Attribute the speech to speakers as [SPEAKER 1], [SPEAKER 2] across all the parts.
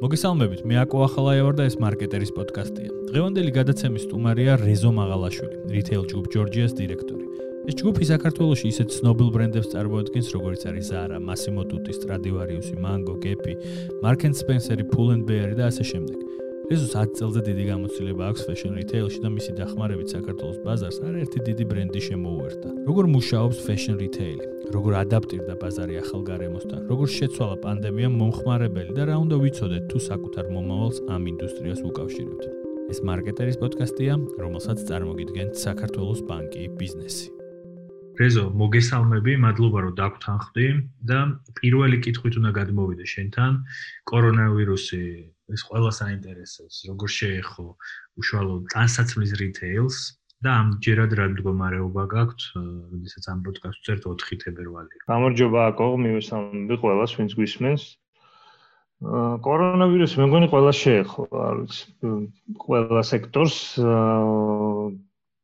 [SPEAKER 1] მოგესალმებით, მე აკო ახალაია ვარ და ეს მარკეტერის პოდკასტია. დღევანდელი გადაცემის სტუმარია რეზო მაღალაშვილი, რიტეილ ჯგუფ ჯორჯიას დირექტორი. ეს ჯგუფი საქართველოში ისეთ ცნობილ ბრენდებს წარმოადგენს, როგორიც არის Zara, Massimo Dutti, Stradivarius, Mango, Gap, Marks and Spencer, Pull&Bear და ასე შემდეგ. ეს 10 წელზე დიდი გამოცდილება აქვს fashion retail-ში და მისი დახმარებით საქართველოს ბაზარს არაერთი დიდი ბრენდი შემოუერთა. როგორ მუშაობს fashion retail-ი? როგორ ადაპტირდა ბაზარი ახალ გარემოსთან? როგორ შეცვალა პანდემიამ მომხმარებელი და რა უნდა ვიცოდეთ თუ საკუთარ მომავალს ამ ინდუსტრიას უკავშირებთ? ეს მარკეტერის პოდკასტია, რომელსაც წარმოგიდგენთ საქართველოს ბანკი ბიზნესი.
[SPEAKER 2] რეზო, მოგესალმები, მადლობა რომ დაგვთანხმდი და პირველი კითხვით უნდა გადმოვიდე შენთან. კორონავირუსი ეს ყველა საინტერესოს, როგორ შეეხო უშუალოდ ტანსაცმლის რიტეილს და ამჯერად რა მდგომარეობა გაქვთ, როდესაც ამ პოდკასტს წერთ 4 თებერვალი.
[SPEAKER 3] გამარჯობა აკო, მივესალმები ყველას, ვინც გვისმენს. აა კორონავირუსი მე მგონი ყველა შეეხო, არ ვიცი, ყველა სექტორს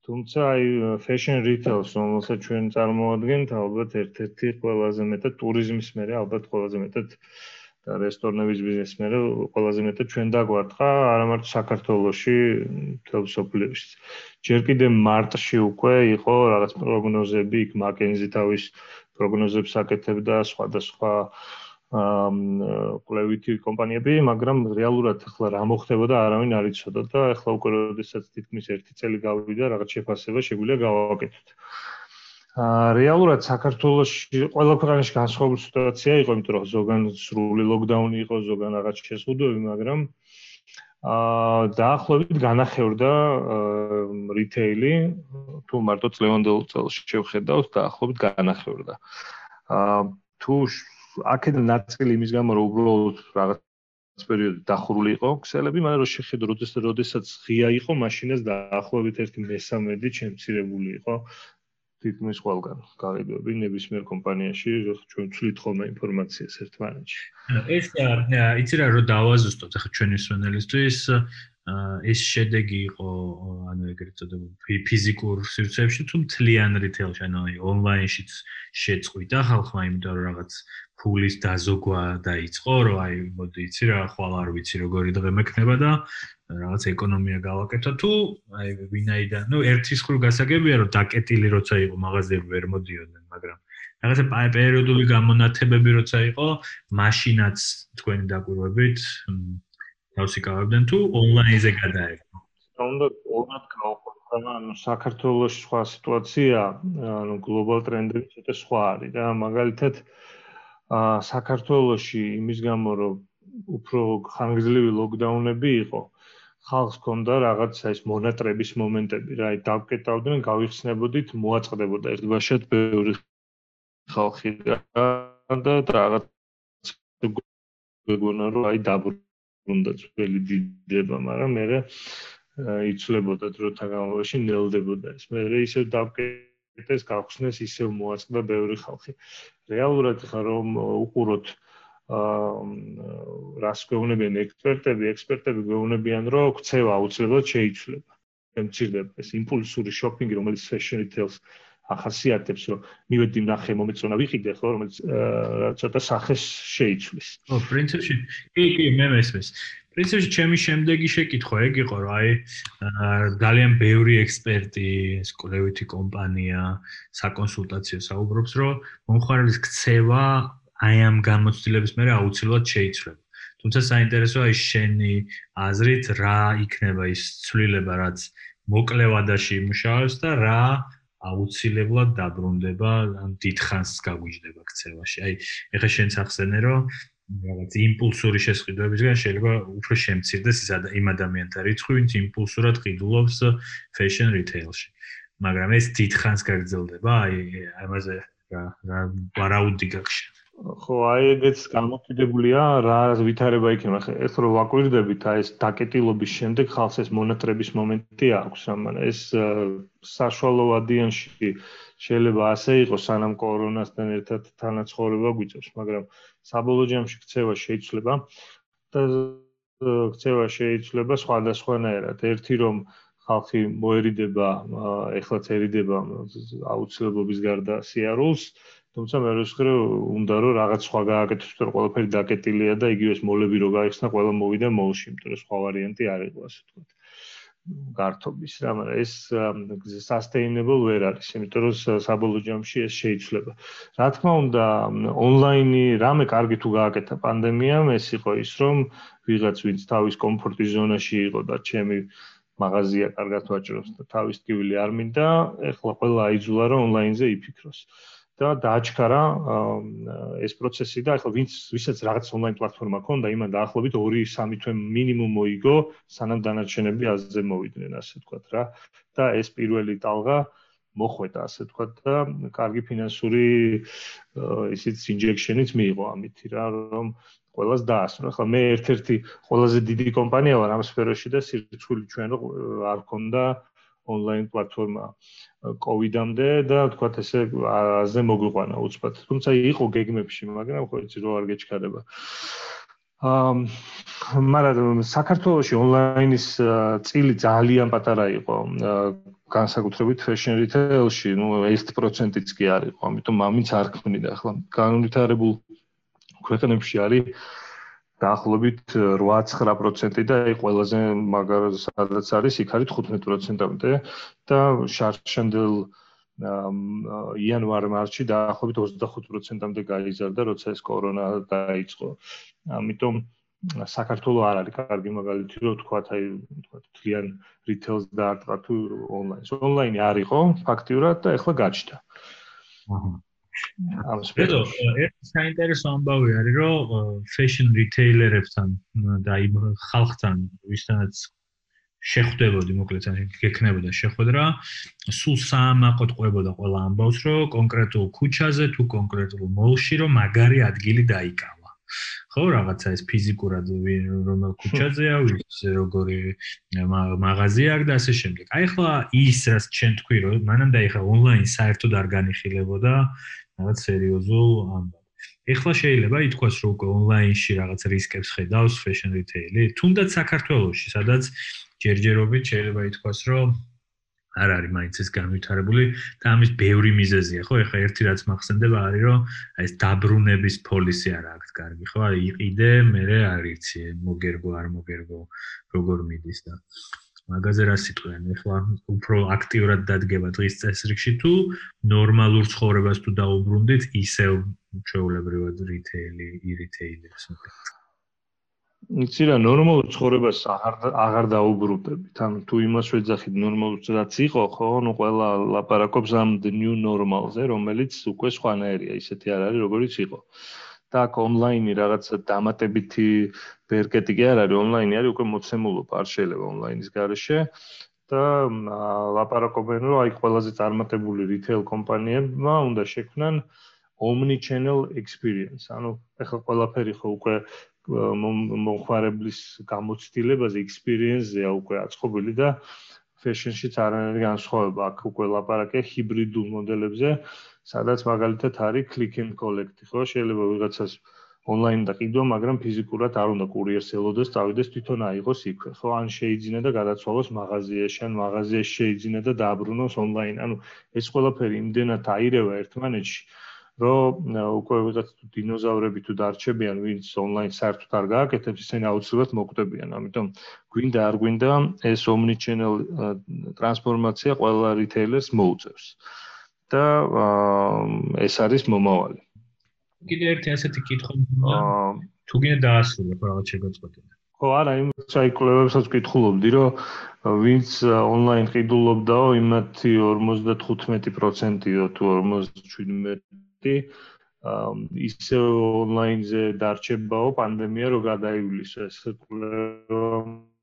[SPEAKER 3] თუმცა აი fashion retail-ს რომელსაც ჩვენ წარმოადგენთ, ალბათ ერთ-ერთი ყველაზე მეტად ტურიზმის მერე, ალბათ ყველაზე მეტად და რესტორნების ბიზნესმენ რო ყველაზე მეტად ჩვენ დაგვარტყა არა მარტო საქართველოში თელ სოფლიოში. ჯერ კიდე მარტში უკვე იყო რაღაც პროგნოზები, იქ მაკენზი თავის პროგნოზებს აკეთებდა სხვადასხვა კვლევითი კომპანიები, მაგრამ რეალურად ახლა რა მოხდებოდა არავინ არ იცოდა და ახლა უკვე როდესაც თითქმის 1 წელი გავიდა რაღაც შეფასება შეგვიძლია გავაკეთოთ. რეალურად საქართველოში ყველა ქვეყანაში განსხვავებული სიტუაცია იყო, იმიტომ რომ ზოგან სრული ლოკდაუნი იყო, ზოგან რაღაც შეზღუდვები, მაგრამ აა დაახლოებით განახევრდა რიტეილი, თუ მარტო წლევანდელ წელს შევხედავთ, დაახლოებით განახევრდა. აა თუ აქედან ნაწილი იმის გამო რომ უბრალოდ რაღაც პერიოდი დახურული იყო ქსელები, მაგრამ რო შეხედო, როდესაც ღია იყო, მაშინაც დაახლოებით 1/13 ჩემცირებული იყო თითქმის ყველგან გავიდები ნებისმიერ კომპანიაში ჩვენ ვცვლით ხოლმე ინფორმაციას ერთმანეთში.
[SPEAKER 2] ეს იცი რა რომ დავაზუსტოთ ახლა ჩვენი სვენელისთვის ეს შედეგი იყო ანუ ეგრეთ წოდებულ ფიზიკურ სივრცეებში თუ მთლიან რიტეილში ანუ ონლაინშიც შეწყვიტა ხალხმა იმიტომ რომ რაღაც ფულის დაზოგვა დაიწყო რომ აი მოდი იცი რა ხვალ არ ვიცი როგორი დღე მექნება და რაღაც ეკონომია გავაკეთო თუ აი ვინაიდან ნუ ერთის ხრო გასაგებია რომ დაკეტილი როცა იყო მაღაზიები ვერ მოდიოდნენ მაგრამ რაღაცა პერიოდული გამონათებები როცა იყო მაშინაც თქვენი დაკვირვებით თავსიკავებდნენ თუ ონლაინზე გადაერგო
[SPEAKER 3] უნდა ორად გავყვეთ ანუ საქართველოს სხვა სიტუაცია ანუ გლობალ ტრენდები ცოტა სხვა არის და მაგალითად აა საქართველოსში იმის გამო რომ უფრო ხანგრძლივი ლოკდაუნები იყო ხალხს ქონდა რაღაცა ის მონატრების მომენტები, რა, აი დავკეტავდნენ, გავიხსნებოდით, მოაწყდებოდა ერთბაშად ბევრი ხალხი და რაღაც გეგონა რომ აი დაბრუნდა ძველი დიდება, მაგრამ მე იცვლებოდა დროთა განმავლობაში ნელდებოდა ეს. მე ისე დავკეტეს, გავხსნეს, ისე მოაწყდა ბევრი ხალხი. რეალურად ხა რომ უყუროთ აა რას გვეუბნებიან ექსპერტები, ექსპერტები გვეუბნებიან, რომ ქცევა აუცილებლად შეიცვლება.ემცირდება ეს იმპულსური შოპინგი, რომელიც fashion retail-ს ახასიათებს, რომ მივედი ნახე მომეწონა ვიყიდე, ხო, რომელიც აა ცოტა სახეს შეიცვლის.
[SPEAKER 2] ო, პრინციპში, კი, კი, მე მესმის. პრინციპში ჩემი შემდეგი შეკითხვა ეგ იყო, რომ აი ძალიან ბევრი ექსპერტი, სკოლევითი კომპანია, საკონსულტაციო საუბრობს, რომ მომხმარებლის ქცევა აი ამ გამოცდილების მერე აუცილებლად შეიცვლება. თუმცა საინტერესოა ის შენი აზრით რა იქნება ის ცვლილება, რაც მოკლევადაში იმუშავებს და რა აუცილებლად დაბრუნდება ან დიდხანს გაგვიჯდება ქცევაში. აი, ეხლა შენ სახსენე რომ რაღაც იმპულსური შესყიდვებისგან შეიძლება უფრო შემცირდეს ის იმ ადამიანთა რიცხვი, ვინც იმპულსურად ყიდულობს fashion retail-ში. მაგრამ ეს დიდხანს გაგრძელდება, აი ამაზე რა რა ვარაუდი გახშა.
[SPEAKER 3] ხო, აი ეგეც გამოკიდებულია რა ვითარება იქნება. ხა ეს რო ვაკვირდებით, აი ეს დაკეტილობის შემდეგ ხალხს ეს მონატრების მომენტი აქვს, ამან ეს საშუალო ვადიანში შეიძლება ასე იყოს, სანამ კორონასთან ერთად თანაცხოვრება გვიწევს, მაგრამ საბოლოო ჯამში ქცევა შეიძლება და ქცევა შეიძლება სხვადასხვანაირად. ერთი რომ ხალხი მოერიდება, ეხლაცერიდება აუცილებლობის გარდა სიარულს თუმცა მე ვსხრი უნდა რომ რაღაც სხვა გააკეთოს, თორე ყველაფერი დაკეტილია და იგივე ეს მოლები რო გაიხსნა, ყველა მოვიდა მოლში, იმიტომ რომ სხვა ვარიანტი არ იყო, ასე ვთქვათ. გართობის რა, მაგრამ ეს sustainable ვერ არის, იმიტომ რომ საბოლოო ჯამში ეს შეიძლება. რა თქმა უნდა, ონლაინი რამე კარგი თუ გააკეთა პანდემიამ, ეს იყო ის, რომ ვიღაც ვინც თავის კომფორტის ზონაში იყო და ჩემი მაღაზია კარგად ვაჭრობს და თავის ტკივილი არ მინდა, ეხლა ყველა აიძულა რომ ონლაინზე იფიქროს. და დააჩქარა ეს პროცესი და ახლა ვინც ვისაც რაღაც ონლაინ პლატფორმა ქონდა, იმან დაახლოებით 2-3 თვე მინიმუმ მოიგო, სანამ დანარჩენები აზზე მოვიდნენ, ასე ვთქვათ რა. და ეს პირველი ტალღა მოხვედა, ასე ვთქვათ და კარგი ფინანსური ისიც ინჯექშენიც მიიღო ამითი რა, რომ ყველას დაასრულა. ახლა მე ერთ-ერთი ყველაზე დიდი კომპანია ვარ ამ სფეროში და სირცხვილი ჩვენ არ ქონდა ონლაინ პლატფორმა კოვიდამდე და თქვათ ესე აზე მოგვიყვანა უცბად. თუმცა იყო გეგმებში, მაგრამ ხო იცი რო არ გეჩქარება. აა მაგრამ საქართველოში ონლაინის წილი ძალიან პატარა იყო. განსაკუთრებით fashion retail-ში, ну 1%-იც კი არ იყო, ამიტომ მამიც არ ქმნიდა. ახლა განვითარებულ ქვეყნებში არის დაახლოებით 8-9% და აი ყველაზე მაგარ სადაც არის იქ არის 15%-ამდე და შარშანდელ იანვარ-მარტში დაახლოებით 25%-ამდე გაიზარდა, როცა ეს კორონა დაიწყო. ამიტომ საქართველოს არ არის კარგი მაგალითი, რომ თქვა აი თქვა თლიან რიტეილს დაარტყა თუ ონლაინს. ონლაინი არ იყო ფაქტიურად და ეხლა გაჩნდა. აჰა
[SPEAKER 2] ამ სფეროში. ერთ საინტერესო ამბავი არის, რომ fashion retailer-ებთან და იმ ხალხთან, ვისთანაც შეხვდებოდი, მოკლედ ან გექნებოდა შეხვედრა, სულ საამაყოდ ყვებოდა ყველა ამბავს, რომ კონკრეტულ ქუჩაზე თუ კონკრეტულ მოლში რომ მაგარი ადგილი დაიკავა. ხო, რაღაცა ეს ფიზიკურად რომელ ქუჩაზეა, ვის როგორი მაღაზია აქვს და ასე შემდეგ. აი ახლა ის რაც ჩვენ თქვი, რომ მანამდე ახლა ონლაინ საერთოდ არ განიხილებოდა, რაღაც სერიოზულ ამბავ. ეხლა შეიძლება ითქვას, რომ უკვე ონლაინში რაღაც რისკებს ხედავს fashion retail-ი, თუნდაც საქართველოში, სადაც ჯერჯერობით შეიძლება ითქვას, რომ არ არის მაინც ეს განვითარებული და ამის ბევრი მიზეზია, ხო? ეხლა ერთი რაც მახსენდება არის, რომ ეს დაბრუნების პოლისი არ აქვს კარგი, ხო? იყიდე, მე არ იცი, მოგერგო არ მოგერგო, როგორ მიდის და მაგაზე რა სიტყვიან? ეხლა უფრო აქტიურად დადგება დღის წესრიგში თუ ნორმალურ ცხოვრებას თუ დაუბრუნდით ისევ ჩვეულებრივად რიტეილი ირიტეილერს
[SPEAKER 3] იცი რა ნორმალურ ცხოვრებას აღარ აღარ დაუბრუნდებით. ან თუ იმას ვეძახით ნორმალურს რაც იყო ხო? ნუ ყველა ლაპარაკობს ამ new normal-ზე რომელიც უკვე სხვანაირია ისეთი არ არის როგორიც იყო და აქ ონლაინი რაღაცა დამატებითი ბერკეტი კი არ არის. ონლაინი არის უკვე მოცემულობა არ შეიძლება ონლაინის garaშე და ლაპარაკობენ რომ აი ყველაზე წარმატებული retail კომპანიებმა უნდა შექმნან omni channel experience. ანუ ეხლა ყველაფერი ხო უკვე მომხმარებლის გამოცდილებაზე experience-ზეა უკვე აწყობილი და fashion-შიც არანაირი განსხვავება აქ უკვე ლაპარაკია ჰიბრიდულ მოდელებზე სადაც მაგალითად არის click and collect, ხო? შეიძლება ვიღაცას ონლაინ და ყიდვა, მაგრამ ფიზიკურად არ უნდა კურიერს ელოდეს, წავიდეს თვითონ აიღოს იქვე, ხო? ან შეიძინა და გადაცვალოს მაღაზიაში, ან მაღაზიაში შეიძინა და დააბრუნოს ონლაინ. ანუ ეს ყველაფერი იმდენად აირევა ერთმანეთში, რომ უკვე ვიღაც დინოზავრები თუ დარჩებიან, ვინც ონლაინ საერთოდ არ გააკეთებს, ისინი აუცილებლად მოკვდებიან. ამიტომ გვინდა არ გვინდა ეს omni channel ტრანსფორმაცია ყველა რიტეილერს მოუწევს. და ეს არის მომავალი.
[SPEAKER 2] კიდე ერთი ასეთი კითხვა თუ გინდა დაასრულო რაღაც შეგაწყვეტინა.
[SPEAKER 3] ხო, არა, იმ საიკლოებსაც ვკითხულობდი, რომ ვინც ონლაინ ყიდულობდაო, იმათი 55%-ო თუ 57% ისე ონლაინზე დარჩებაო პანდემია რო გადაივლისო ეს კვლევა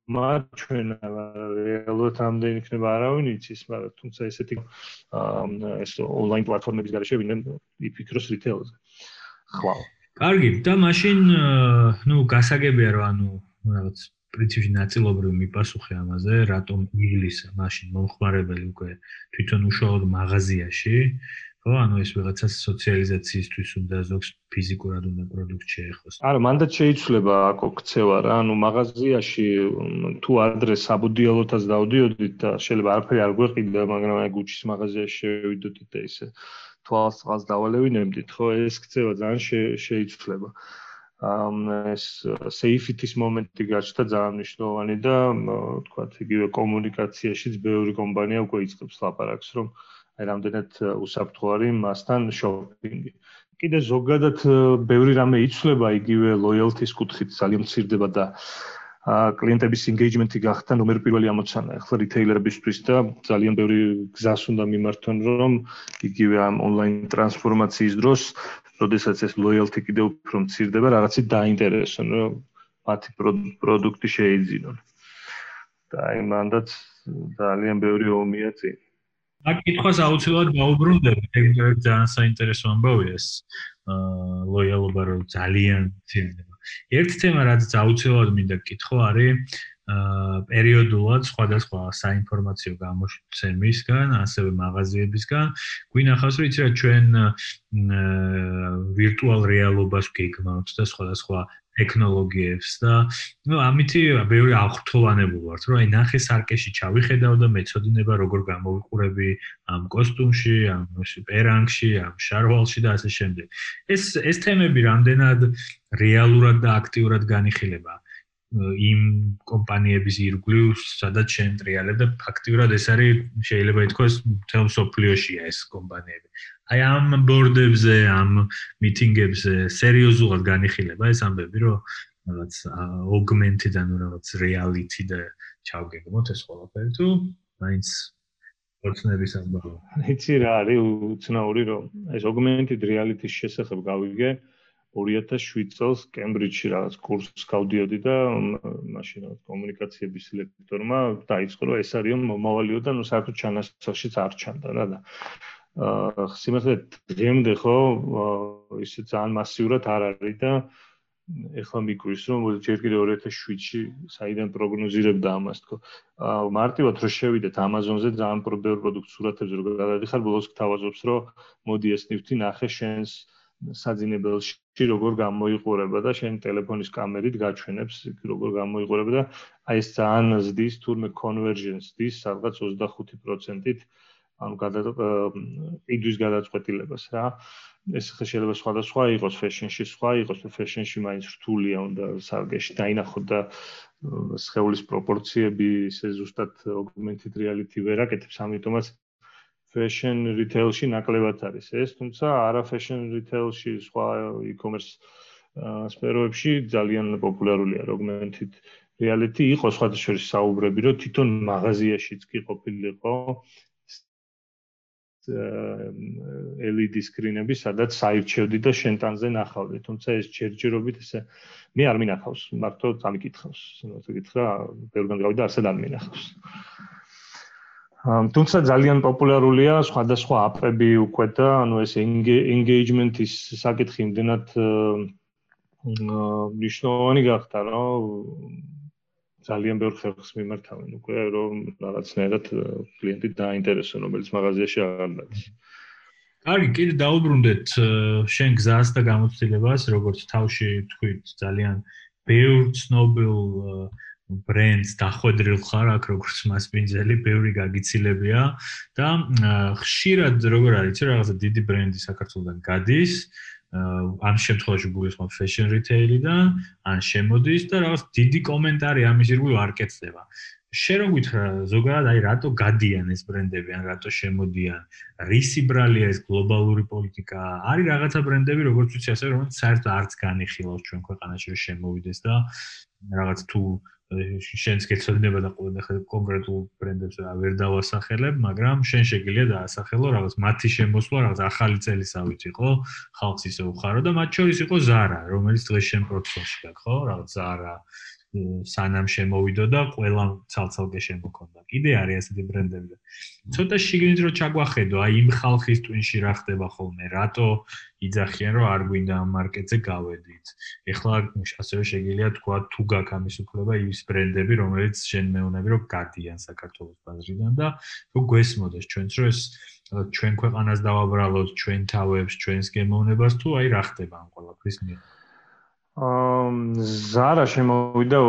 [SPEAKER 3] მათ ჩვენ რეალურად ამდენ იქნება არავინ იცის, მაგრამ თუმცა ესეთი ეს ონლაინ პლატფორმების გარშე ვინმე იფიქროს რიტეილზე. ხვალ.
[SPEAKER 2] კარგი, და მაშინ ნუ გასაგებია რომ ანუ რაღაც პრინციპში ნაწილობრივ მიპასუხე ამაზე, რატომ იგლის მაშინ მომხმარებელი უკვე თვითონ უშუალოდ მაღაზიაში ხო, ანუ ეს ვიღაცას სოციალიზაციისთვის უნდა ზოგს ფიზიკურად უნდა პროდუქტ შეეხოს.
[SPEAKER 3] არა, მანდაც შეიცვლება აკო ქცევა რა, ანუ მაღაზიაში თუ ადრე საბუდიალოთაც დავდიოდით და შეიძლება არაფერი არ გვეყიდა, მაგრამ აი გუჩის მაღაზიაში შევიდოდით და ისე თვალს წყალს დავალევინებდით, ხო, ეს ქცევა ძალიან შეიცვლება. ამ ეს safety-ის მომენტი გაჩნდა ძალიან მნიშვნელოვანი და თქვა იგივე კომუნიკაციაშიც ბევრი კომპანია უკვე იწყებს ლაპარაკს, რომ აი რამდენად უსაფრთხო არის მასთან შოპინგი. კიდე ზოგადად ბევრი რამე იცვლება იგივე loyalty-ის კუთხით ძალიან მცირდება და კლიენტების engagement-ი გახდა ნომერ პირველი ამოცანა. ახლა რიტეილერებისთვის და ძალიან ბევრი გზას უნდა მიმართონ რომ იგივე ამ ონლაინ ტრანსფორმაციის დროს როდესაც ეს loyalty კიდევ უფრო მცირდება რაღაცი დაინტერესონ რომ მათი პროდუქტი შეიძინონ. და აი მანდაც ძალიან ბევრი ომია წინ
[SPEAKER 2] აქ კითხვას აუცილებლად გაუბრუნდები, ეგ ძალიან საინტერესო ამბავია ეს აა ლოიალობა რო ძალიან ცირდება. ერთი თემა რაც აუცილებლად მინდა კითხო არის აა პერიოდულად სხვადასხვა საინფორმაციო გამოჩენისგან, ასევე მაღაზიებისგან გვინახავს რომ იცი რა ჩვენ ვირტუალ რეალობას გეგმავთ და სხვადასხვა ტექნოლოგიებს და ну ამითი ბევრი აღრთოვანებული ვართ რომ აი ნახე სარკეში ჩავიხედავ და მეწოდინება როგორ გამოვიყურები ამ კოსტუმში, ამ პერანგში, ამ შარვალში და ასე შემდეგ. ეს ეს თემები რამდენად რეალურად და აქტიურად განიხილება იმ კომპანიების ირგვლივ, სადაც შენ ტრიალებ და ფაქტიურად ეს არის შეიძლება ითქვას თელ სოფლიოშია ეს კომპანიები. აი ამ ბორდებზე, ამ მიტინგებზე სერიოზულად განიხილება ეს ამბები, რომ რაღაც augmented ანუ რაღაც reality და ჩავგეგმოთ ეს ყველაფერი თუ მაინც პორცნების ამბავი.
[SPEAKER 3] იცი რა არის უცნაური რომ ეს augmented reality-ის შესახებ გავიგე 2007 წელს კემბრიჯში რაღაც კურსს გავდიოდი და მაშინ რაღაც კომუნიკაციების ლექტორმა დაიწყო რომ ეს არის მომავალიო და ნუ საერთოდ ჩანასახშიც არ ჩანდა რა და აა სიმართლე დღემდე ხო ისე ძალიან მასიურად არ არის და ეხლა მიგვრის რომ ჯერ კიდე 2007-ში საიდან პროგნოზირებდა ამას თქო აა მარტივად რო შევიდეთ Amazon-ზე ძალიან პრობელ პროდუქტ სურათებს რო გადადიხარ ბოლოს გთავაზობს რომ მოდი ეს ნივთი ნახე შენს საძინებელში როგორ გამოიყურება და შენ ტელეფონის კამერით გაჩვენებს როგორ გამოიყურება და აი ეს ძალიან ზდის თურმე convergence დის სადღაც 25%-ით ანუ ყიდვის გადაწყვეტილებას რა. ეს შეიძლება სხვადასხვა იყოს ფეშენში სხვა იყოს ფეშენში მაინც რთულია უნდა სარგეში დაინახოთ და სხეულის პროპორციები ისე ზუსტად augmented reality ვერ აკეთებს ამიტომაც fashion retail-ში ნაკლებად არის ეს თუმცა არა fashion retail-ში სხვა e-commerce სფეროებში ძალიან პოპულარულია augmented reality იყო სხვადასხვა საუბრები რომ თვითონ მაღაზიაშიც კი ყოფილიყო LED სკრინები, სადაც საირჩევდი და შენტანზე ნახავდი, თუმცა ეს ჯერჯერობით ესე მე არ მინახავს, მარტო წამიკითხავს, ასე გითხრა, ბევრგან გავიდა, ასე არ მინახავს. თუმცა ძალიან პოპულარულია სხვადასხვა აპები უკვე და ანუ ეს engagement-ის საკითხი იმდენად მნიშვნელოვანი გახდა, რომ ძალიან ბევრ ხერხს მიმართავენ უკვე რომ რაღაცნაირად კლიენტი დაინტერესო რომელიც მაღაზიაში აღარ დადის.
[SPEAKER 2] კარგი, კიდე დაუბრუნდეთ შენ გზას და გამოცდილებას, როგორც თავში თქვით, ძალიან ბევრ ცნობილ ბრენდს დახვედრილ ხარ აქ როგორც მასპინძელი, ბევრი გაგიცილებია და ხშირად როგორ არის, რაღაცა დიდი ბრენდი საქართველოსთან გადის, ამ შემთხვევაში გულისხმობ fashion retail-დან, ან შემოდის და რაღაც დიდი კომენტარი ამის ირგვლივ არ კეთდება. შენ რო გითხრა ზოგადად აი რატო გადიან ეს ბრენდები ან რატო შემოდიან? რისი ბრალია ეს გლობალური პოლიტიკა? არის რაღაცა ბრენდები როგორც ვიცი ასე რომ საერთოდ არც განიხილავს ჩვენ ქვეყანაში რომ შემოვიდეს და რაღაც თუ შენს გეცოდინება და ყოველ კონკრეტულ ბრენდებს ვერ დავასახელებ, მაგრამ შენ შეგიძლია დაასახელო რაღაც მათი შემოსვლა, რაღაც ახალი წელისავით იყო, ხალხს ისე უხარო და მათ შორის იყო Zara, რომელიც დღეს შენ პროფესორში გაქვს, ხო? რაღაც Zara სანამ შემოვიდო და ყველა ცალ-ცალკე შემოქონდა. კიდე არის ასეთი ბრენდები და ცოტა შიგნით რო ჩაგვახედო, აი იმ ხალხის ტვინში რა ხდება ხოლმე, რატო იძახიან რომ არ გვინდა ამ მარკეტზე გავედით. ეხლა ასევე შეგიძლია თქვა თუ გაქვს ამის უფლება ის ბრენდები, რომელიც შენ მეუბნები რომ გადიან საქართველოს ბაზრიდან და რო გვესმოდეს ჩვენც რომ ეს ჩვენ ქვეყანას დავაბრალოთ, ჩვენ თავებს, ჩვენს გემოვნებას თუ აი რა ხდება ამ ყველაფრის მიერ.
[SPEAKER 3] ზარა შემოვიდა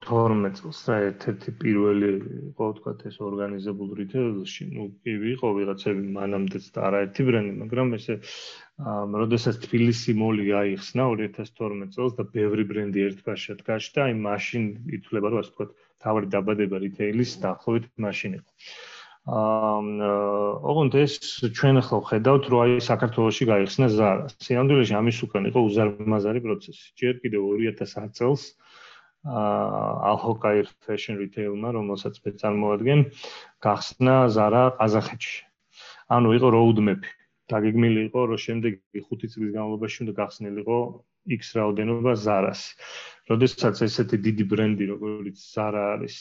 [SPEAKER 3] 12 წელს რა ერთ-ერთი პირველი იყო თქვა ეს ორგანიზებული რიტეილში, ну, კი ვიყო ვიღაცები მანამდეც და არაერთი ბრენდი, მაგრამ ესე როდესაც თბილისი მოლი გაიხსნა 2012 წელს და ბევრი ბრენდი ერთბაშად გაჩნდა, აი მაშინ ითვლება რომ ასე თქვა თავი დაბადება რიტეილის დაახლოებით მაშინ იყო. აა, ოღონდ ეს ჩვენ ახლა ვხედავთ, რომ აი საქართველოსში გაიხსნა ზარა. სიამდვილეში ამის უკან იყო უზარმაზარი პროცესი. ჯერ კიდევ 2010 წელს ალჰოკაირ ფეშენ რიტეილმა, რომელსაც მე წარმოადგენ, გახსნა ზარა ყაზახეთში. ანუ იყო როუდმეპი. დაგეგმილი იყო, რომ შემდეგი 5 წლის განმავლობაში უნდა გახსნილიყო X რაოდენობა ზარას. როდესაც ესეთი დიდი ბრენდი, როგორც ზარა არის,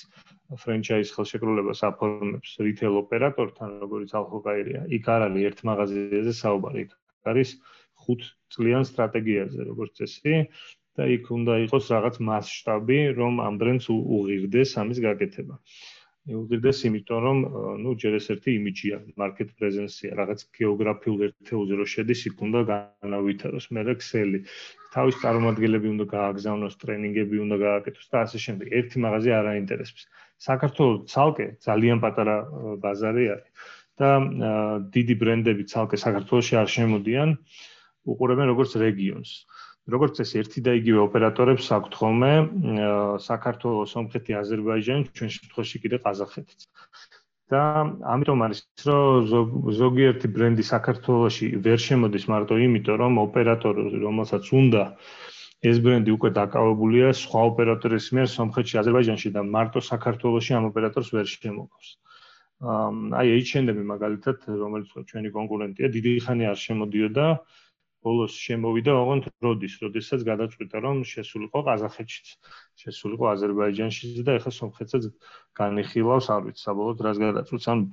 [SPEAKER 3] ფრენჩაიზ ხელშეკრულებას აფორმებს რიტეილ ოპერატორთან, როგორც ალჰოკაირია, იქ არ არის ერთ მაღაზიაზე საუბარი, იქ არის 5 წლიან სტრატეგიაზე, როგორც წესი. და იქ უნდა იყოს რაღაც მასშტაბი, რომ ამ ბრენდს უღირდეს ამის გაკეთება. უღირდეს იმიტომ, რომ ნუ ჯერ ეს ერთი იმიჯია, მარკეტ პრეზენსია, რაღაც გეოგრაფიულ ერთეულზე რო შედის, იქ უნდა განავითაროს, მე რეკსელი. თავის წარმომადგენლები უნდა გააგზავნოს, ტრენინგები უნდა გააკეთოს და ასე შემდეგ. ერთი მაღაზია არ აინტერესებს. საქართველოს ცალკე ძალიან პატარა ბაზარი არის და დიდი ბრენდები ცალკე საქართველოსში არ შემოდიან, უყურებენ როგორც რეგიონს. როგორც ეს ერთი და იგივე ოპერატორებს აქვთ ხოლმე საქართველოს, სომხეთი, აზერბაიჯანი, ჩვენ შემთხვევაში კიდე ყაზახეთიც. და ამიტომ არის რომ ზოგიერთი ბრენდი საქართველოში ვერ შემოდის მარტო იმიტომ რომ ოპერატორი რომელსაც უნდა ეს ბრენდი უკვე დაკავებულია სხვა ოპერატორის მიერ სომხეთში, აზერბაიჯანში და მარტო საქართველოში ამ ოპერატორს ვერ შემოგავს. აი H&M მაგალითად რომელიც ჩვენი კონკურენტია, დიდი ხანი არ შემოდიოდა ბოლოს შემოვიდა ოღონდ როდის, როდესაც გადაწყვიტა რომ შესულიყო ყაზახეთშიც, შესულიყო აზერბაიჯანშიც და ეხლა სომხეთსაც განიხილავს, არ ვიცი, საბოლოოდ რას გადაწყვეტს. ანუ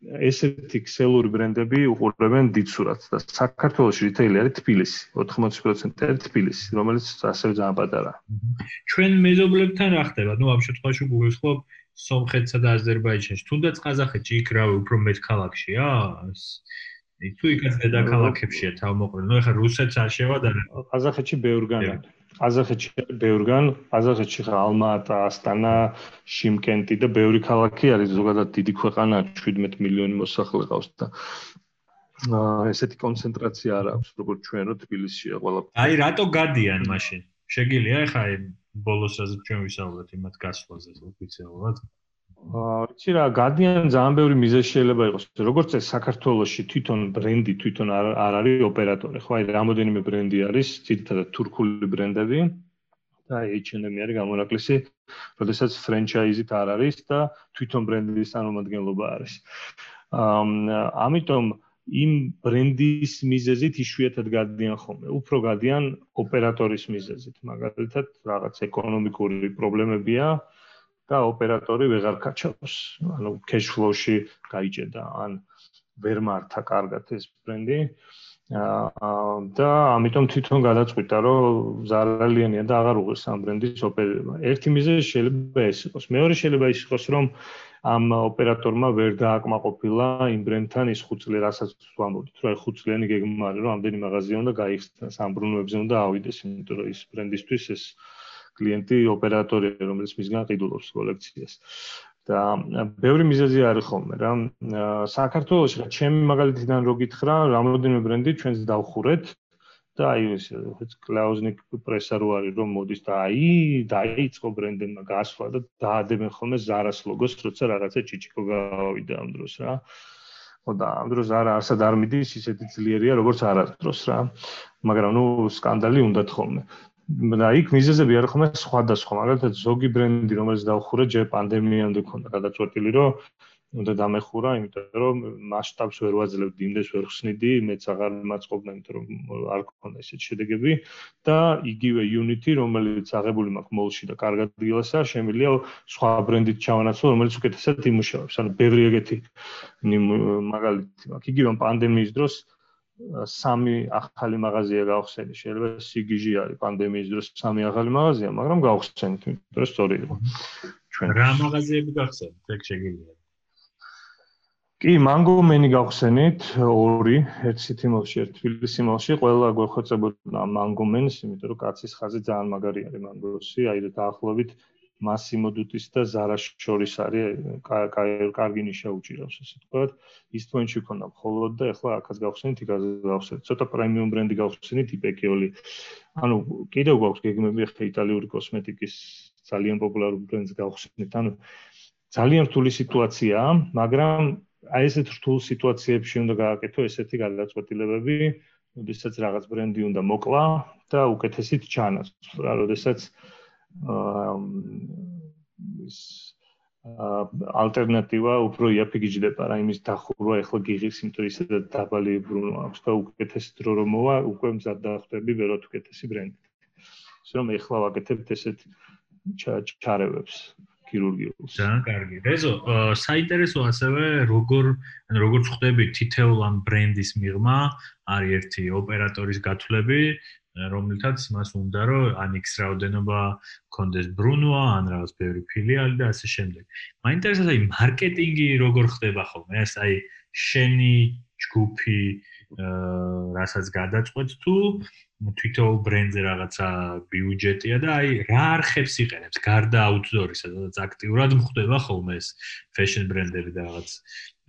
[SPEAKER 3] ესეთი ქსელური ბრენდები უყურებენ დიცურათს და საქართველოს რიტეილი არის თბილისი, 80% არის თბილისი, რომელიც ასევე ძალიან პატარა.
[SPEAKER 2] ჩვენ მეზობლებთან რა ხდება? ნუ ამ შემთხვევაში გულისხმობ სომხეთსა და აზერბაიჯანში, თუნდაც ყაზახეთში იქ რავი უფრო მეტ ქალაქშია? თუ იქაც დედაქალაქებშია თავმოყრილი. ნუ ეხლა რუსეთს არ შევადარე.
[SPEAKER 3] ყაზახეთში ბევრგან ყაზახეთში ბევრგან, ყაზახეთში ხა ალმატა, ასტანა, შიმკენტი და ბევრი ქალაქი არის, ზოგადად დიდი ქვეყანა 17 მილიონი მოსახლე ყავს და აა ესეთი კონცენტრაცია არ აქვს, როგორც ჩვენ რო თბილისშია ყველა.
[SPEAKER 2] აი, რატო გადიან მაშინ? შეგიძლია ეხა ბოლოს რაზეც ჩვენ ვისაუბრეთ იმათ გასვლაზე, ოფიციალურად?
[SPEAKER 3] ვიცი რა, გადიან ძალიან ბევრი მიზეზი შეიძლება იყოს. როგორც ეს საქართველოსში თვითონ ბრენდი თვითონ არ არის ოპერატორი, ხო? აი, რამოდენიმე ბრენდი არის, ძირითადად თურქული ბრენდები და H&M არის გამონაკლისი, როდესაც ფრენჩაიზით არ არის და თვითონ ბრენდის წარმომადგენლობა არის. აა ამიტომ იმ ბრენდის მიზეზით იშვიათად გადიან ხოლმე. უფრო გადიან ოპერატორის მიზეზით. მაგალითად, რაღაც ეკონომიკური პრობლემებია, და ოპერატორი ვეღარ კაჩავს. ანუ cash flow-ში გაიჭედა, ან ვერ მართა კარგად ეს ბრენდი. აა და ამიტომ თვითონ გადაწყვიტა, რომ ზარალიანია და აღარ უღირს ამ ბრენდის ოპერირება. ერთი მიზეზი შეიძლება ეს იყოს. მეორე შეიძლება ის იყოს, რომ ამ ოპერატორმა ვერ დააკმაყოფილა იმ ბრენდთან ის ხუთწლე, რასაც ვამბობთ, რომ აი ხუთწლიანი გეგმა არის, რომ ამდენი მაღაზია უნდა გაიხსნას, ამ ბრუნვებზე უნდა ავიდეს, იმიტომ რომ ის ბრენდისთვის ეს კლიენტი ოპერატორია, რომელიც მისგან ყიდულობს კოლექციას. და ბევრი მიზეზი არის ხოლმე რა. საქართველოში რა ჩემი მაგალითიდან რო გითხრა, რამოდენიმე ბრენდი ჩვენს დავხურეთ და აი ეს კლაუზნიკ პრესა რო არის რომ მოდის და აი დაიწყო ბრენდმა გასვლა და დაადებენ ხოლმე ზარას ლოგოს, როცა რაღაცა ჭიჭიკო გავიდა ამ დროს რა. ხო და ამ დროს არა არსად არ მიდის ისეთი ძლიერია როგორც არასდროს რა. მაგრამ ნუ სკანდალი უნდა თხოვმე. და იქ მიზეზები არ ხომ სხვადასხვა, მაგალითად ზოგი ბრენდი, რომელიც დაუხურა ჯერ პანდემიამდე ქონდა გადაწყვეტილი, რომ უნდა დამეხურა, იმიტომ რომ მასშტაბს ვერ ვაძლევდი, იმდეს ვერ ხსნიდი, მეც აღარ მაწყობნა, იმიტომ რომ არ ქონდა ესეთი შედეგები და იგივე Unity, რომელიც აღებული მაქვს მოლში და კარგად დილასა, შემიძლია სხვა ბრენდით ჩავანაცვლო, რომელიც უკეთესად იმუშავებს. ანუ ბევრი ეგეთი მაგალითი მაქვს. იგივე პანდემიის დროს სამი ახალი მაღაზია გავხსენი. შეიძლება სიგიჟი არის პანდემიის დროს სამი ახალი მაღაზია, მაგრამ გავხსენით, იმიტომ რომ სწორი იყო.
[SPEAKER 2] ჩვენ რა მაღაზიები გავხსენით? ეგ შეგიძლია.
[SPEAKER 3] კი, მანგო მენი გავხსენით ორი, ერთ სიტიმოლში, ერთ თბილისიმოლში, ყველა გვეხოცებოდა მანგო მენს, იმიტომ რომ კაცის ხაზი ძალიან მაგარი არის მანგოსი, აი და დაახლოებით მასიმო დუტის და ზარას შორის არის კარგი ნიშა უჭირავს ესე ვთქვათ. ის თვენში ქონდა მხოლოდ და ახლა აქაც გავხსენით იქაც გავხსენით. ცოტა პრემიუმ ბრენდი გავხსენით იპეკიოლი ანუ კიდევ გვაქვს გეგმები ახლა იტალიური კოსმეტიკის ძალიან პოპულარულ ბრენდს გავხსენით. ანუ ძალიან რთული სიტუაციაა მაგრამ აი ესეთ რთულ სიტუაციებში უნდა გააკეთო ესეთი გადაწყვეტილებები როდესაც რაღაც ბრენდი უნდა მოკლა და უკეთესით ჩანას. რა როდესაც ის ალტერნატივა უფრო იაფიგიჯდება რა იმის დახურვა ეხლა გიღის იმიტომ ისე დაბალი ბრუნვა აქვს და უკეთეს დრო რომ მოვა უკვე მზად დახვდები ვეროთ უკეთესი ბრენდი ისე რომ ეხლა ვაკეთებთ ესეთ ჩარევებს ქირურგიულს.
[SPEAKER 2] ძალიან კარგი. რეზო, საინტერესო ასევე როგორ ან როგორ ხვდები თითეულ ამ ბრენდის მიღმა, არის ერთი ოპერატორის გათვლები, რომელთაც მას უნდა რომ ან X რაოდენობა კონდეს ბრუნვა, ან რაღაც ბევრი ფილიალი და ასე შემდეგ. მაინტერესებს აი მარკეტინგი როგორ ხდება ხოლმე? ეს აი შენი ჯგუფი რასაც გადაწყვეტ თუ თვითონ ბრენდზე რაღაცა ბიუჯეტია და აი რა არხებს იყენებს გარდა აუთდორისა, სადაც აქტიურად მხდება ხოლმე ეს ფეშენ ბრენდები და რაღაც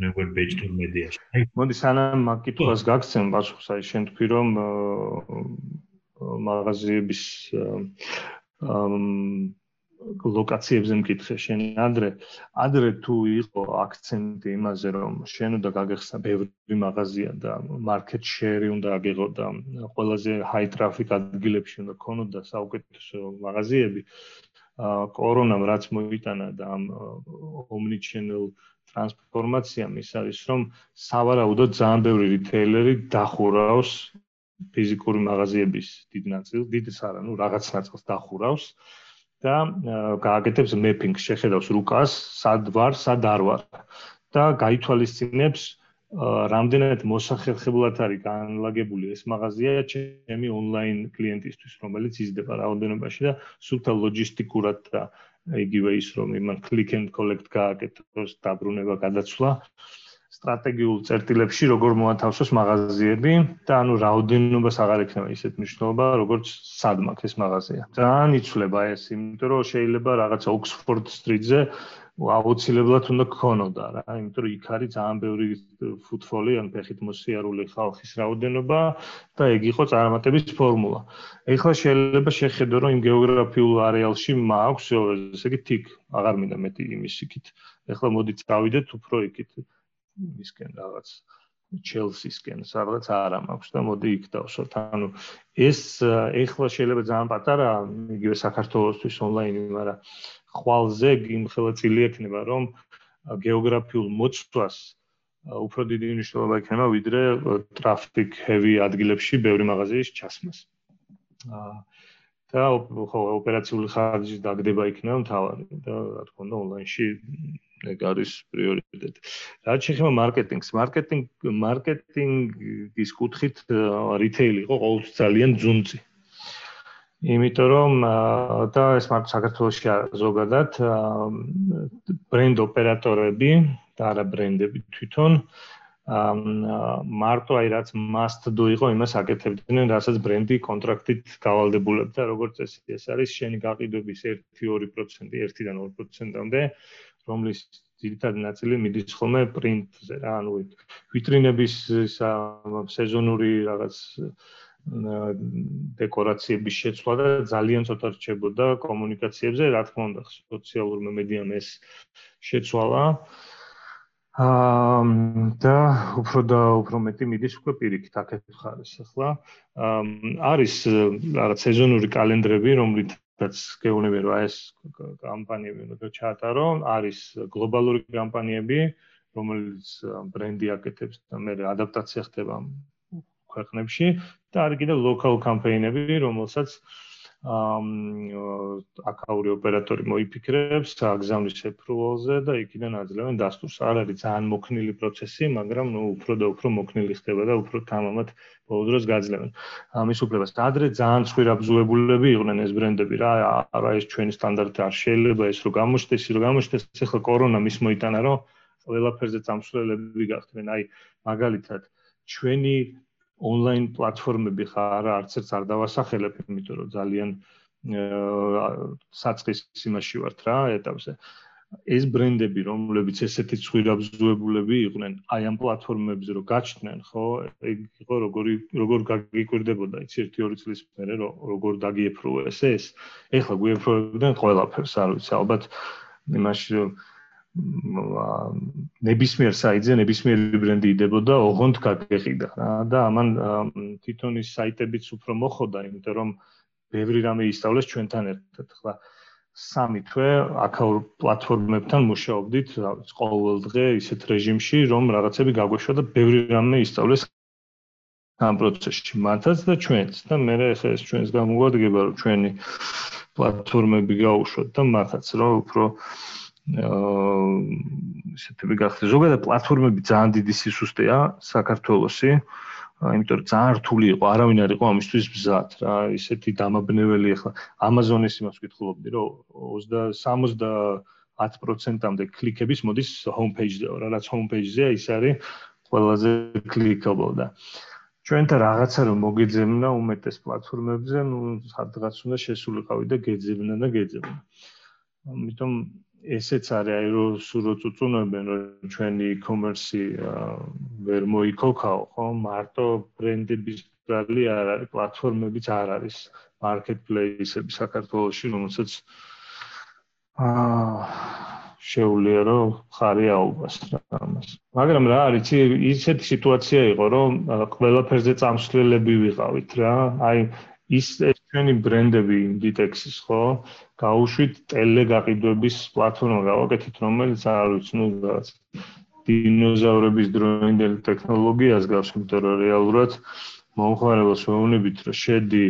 [SPEAKER 2] მეგერ ბეჭდურ მედიაში.
[SPEAKER 3] აი მოდი სანამ მაგიტყვას გაგცემ პასუხს, აი შენ თქვი რომ მაღაზიების ლოკაციებზე მკითხე შენ. ადრე ადრე თუ იყო აქცენტი იმაზე რომ შენ უნდა გაგეხსნა ბევრი მაღაზია და მარკეტ შერი უნდა აგიღო და ყველაზე ჰაი ტრაფიკ ადგილებში უნდა ქონოდა საუკეთესო მაღაზიები კორონამ რაც მოიტანა და ამ ომნი ჩენელ ტრანსფორმაციამ ის არის რომ სავარაუდოდ ძალიან ბევრი რიტეილერი დახურავს ფიზიკური მაღაზიების დიდ ნაწილს დიდს არა ნუ რაღაც ნაწილს დახურავს და გააკეთებს მეპინგს, შეხედავს რუკას, სად ვარ, სად არ ვარ და გაითვალისწინებს რამდენად მოსახერხებლად არის განლაგებული ეს მაღაზია ჩემი ონლაინ კლიენტისთვის, რომელიც იზრდება რაოდენობაში და სულთა ლოჯისტიკურად და იგივე ის რომ იმან click and collect გააკეთოს დაბრუნება, გადაცვლა სტრატეგიულ წერტილებში როგორ მოათავსოს მაღაზიები და ანუ რაოდენობას აღარ ექნება ისეთ მნიშვნელობა როგორც სად მაქვს ეს მაღაზია. ძალიან იცვლება ეს, იმიტომ რომ შეიძლება რაღაცა ოქსფორდ სტრიტზე აუცილებლად უნდა გქონოდა რა, იმიტომ რომ იქ არის ძალიან ბევრი ფუტფოლი ან ფეხით მოსიარული ხალხის რაოდენობა და ეგ იყო წარმატების ფორმულა. ეხლა შეიძლება შეხედო რომ იმ გეოგრაფიულ არეალში მაქვს ესე იგი თიქ, აღარ მინდა მეტი იმის იქით. ეხლა მოდი წავიდეთ უფრო იქით. ისკენ რაღაც ჩელსისკენ სადღაც არა მაქვს და მოდი იქ დავსვათ. ანუ ეს ეხლა შეიძლება ძალიან პატარა იგივე საქართველოსთვის ონლაინი, მაგრამ ხვალზე იმხელა წილი ექნება, რომ გეოგრაფიულ მოწვას უფრო დიდი მნიშვნელობა ექნება ვიდრე ტრაფიკ ჰევი ადგილებში ბევრი მაღაზიის ჩასმას. აა და ხო ოპერაციული ხარჯის დაგდება იქნება მთავარი და რა თქმა უნდა ონლაინში ეგ არის პრიორიტეტი. რაც შეეხება მარკეტინგს, მარკეტინგ მარკეტინგის კუთხით რიტეილი იყო ყოველთვის ძალიან ძუნწი. იმიტომ რომ და ეს მარტო საქართველოსში ზოგადად ბრენდ ოპერატორები და არა ბრენდები თვითონ მარტო აი რაც must do იყო იმას აკეთებდნენ, რასაც ბრენდი კონტრაქტით გავალდებულებდა, როგორც წესი, ეს არის შენი გაყიდვების 1-2%, 1-დან 2%-მდე, რომლის ძირითადი ნაწილი მიდის ხოლმე პრინტზე რა, ანუ ვიტრინების სეზონური რაღაც დეკორაციების შეცვლა და ძალიან ცოტა რჩებოდა კომუნიკაციებზე, რა თქმა უნდა, სოციალურ მედიამ ეს შეცვალა. აა და უფრო და უფრო მეტი მიდის უკვე პირიქით აქეთ ხარეს ახლა. არის რაღაც სეზონური კალენდრები, რომლით რაც გეუბნები რომ ეს კამპანიები უნდა ჩაატარო, არის გლობალური კამპანიები, რომელიც ბრენდი აკეთებს და მე ადაპტაცია ხდება ქვეყნებში და არის კიდე local campaign-ები, რომელსაც აკაური ოპერატორი მოიფიქრებს აგზავნის ეპრუვალზე და იქიდან აძლევენ დასტურს. არ არის ძალიან მოქნილი პროცესი, მაგრამ ნუ უფრო და უფრო მოქნილი ხდება და უფრო თამამად ბოლო დროს გაძლევენ. ამის უფლებას. ადრე ძალიან ცხვირა ბზუებულები იყვნენ ეს ბრენდები რა, არა ეს ჩვენი სტანდარტი არ შეიძლება ეს რო გამოჩნდეს, რო გამოჩნდეს, ახლა კორონა მის მოიტანა, რომ ყველაფერზე წამსვლელები გახდნენ. აი მაგალითად ჩვენი ონლაინ პლატფორმები ხარ არც ერთს არ დავასახელებ, იმიტომ რომ ძალიან საწყის იმაში ვართ რა ეტაპზე. ეს ბრენდები, რომლებიც ესეთი ცხვირაბზუებულები იყვნენ, აი ამ პლატფორმებზე რო გაჩნდნენ, ხო, ეგ იყო როგორი როგორ გაგიკვირდებოდა, იცი 1-2 წლის მერე როგორ დაგიეფროეს ეს. ეხლა გვიეფროებდნენ ყველაფერს, არ ვიცი, ალბათ იმაში ნებისმიერ საიტზე ნებისმიერი ბრენდი იდებოდა, ოღონდ გაგეყიდა რა და ამან თვითონ ის საიტებიც უფრო მოხოდა, იმიტომ რომ ბევრი რამე ისწავლეს ჩვენთან ერთად. ხლა სამი თვე აქაურ პლატფორმებთან მუშაობდით, რა ყოველ დღე ისეთ რეჟიმში, რომ რაღაცები გაგვეშვა და ბევრი რამე ისწავლეს ამ პროცესში, მათაც და ჩვენც და მე ახლა ეს ჩვენს გამოგვადგება, რომ ჩვენი პლატფორმები გაუშვათ და მათაც რომ უფრო ისეთები გახდეს. ზოგადად პლატფორმები ძალიან დიდი სისუსტეა საქართველოსი. იმიტომ რომ ძალიან რთული იყო, არავინ არ იყო ამისთვის მზად რა, ისეთი დამაბნეველი ახლა Amazon-ის იმას ვკითხულობდი, რომ 20-10%-ამდე კლიკების მოდის homepage-ზე, რა რაც homepage-ზეა, ის არის ყველაზე კლიკაბელ და ჩვენთან რაღაცა რომ მოგეძებნა უმეტეს პლატფორმებზე, ну, სადღაც უნდა შესულიყავი და გეძებნა და გეძებნა. ამიტომ ესეც არის აი რომ სულ წუწუნებენ რომ ჩვენი e-commerce ვერ მოიქოქაო ხო? მარტო ბრენდების ბრალი არ არის პლატფორმებიც არ არის marketplace-ები საქართველოში რომელსაც აა შეუძლია რომ ხარი აუბას ამას. მაგრამ რა არის ისეთი სიტუაცია იყო რომ ყველაფერზე წამსვლელები ვიყავით რა. აი ის ჩვენი ბრენდები Inditex-ის ხო? გაუშვით ტელეგაყიდვების პლატფორმა გავაკეთეთ რომელიც არ ვიცი ნუ რაღაც დინოზავრების დროინდელ ტექნოლოგიას გავს იმიტომ რომ რეალურად მომხმარებელს ვეუბნებით რომ შედი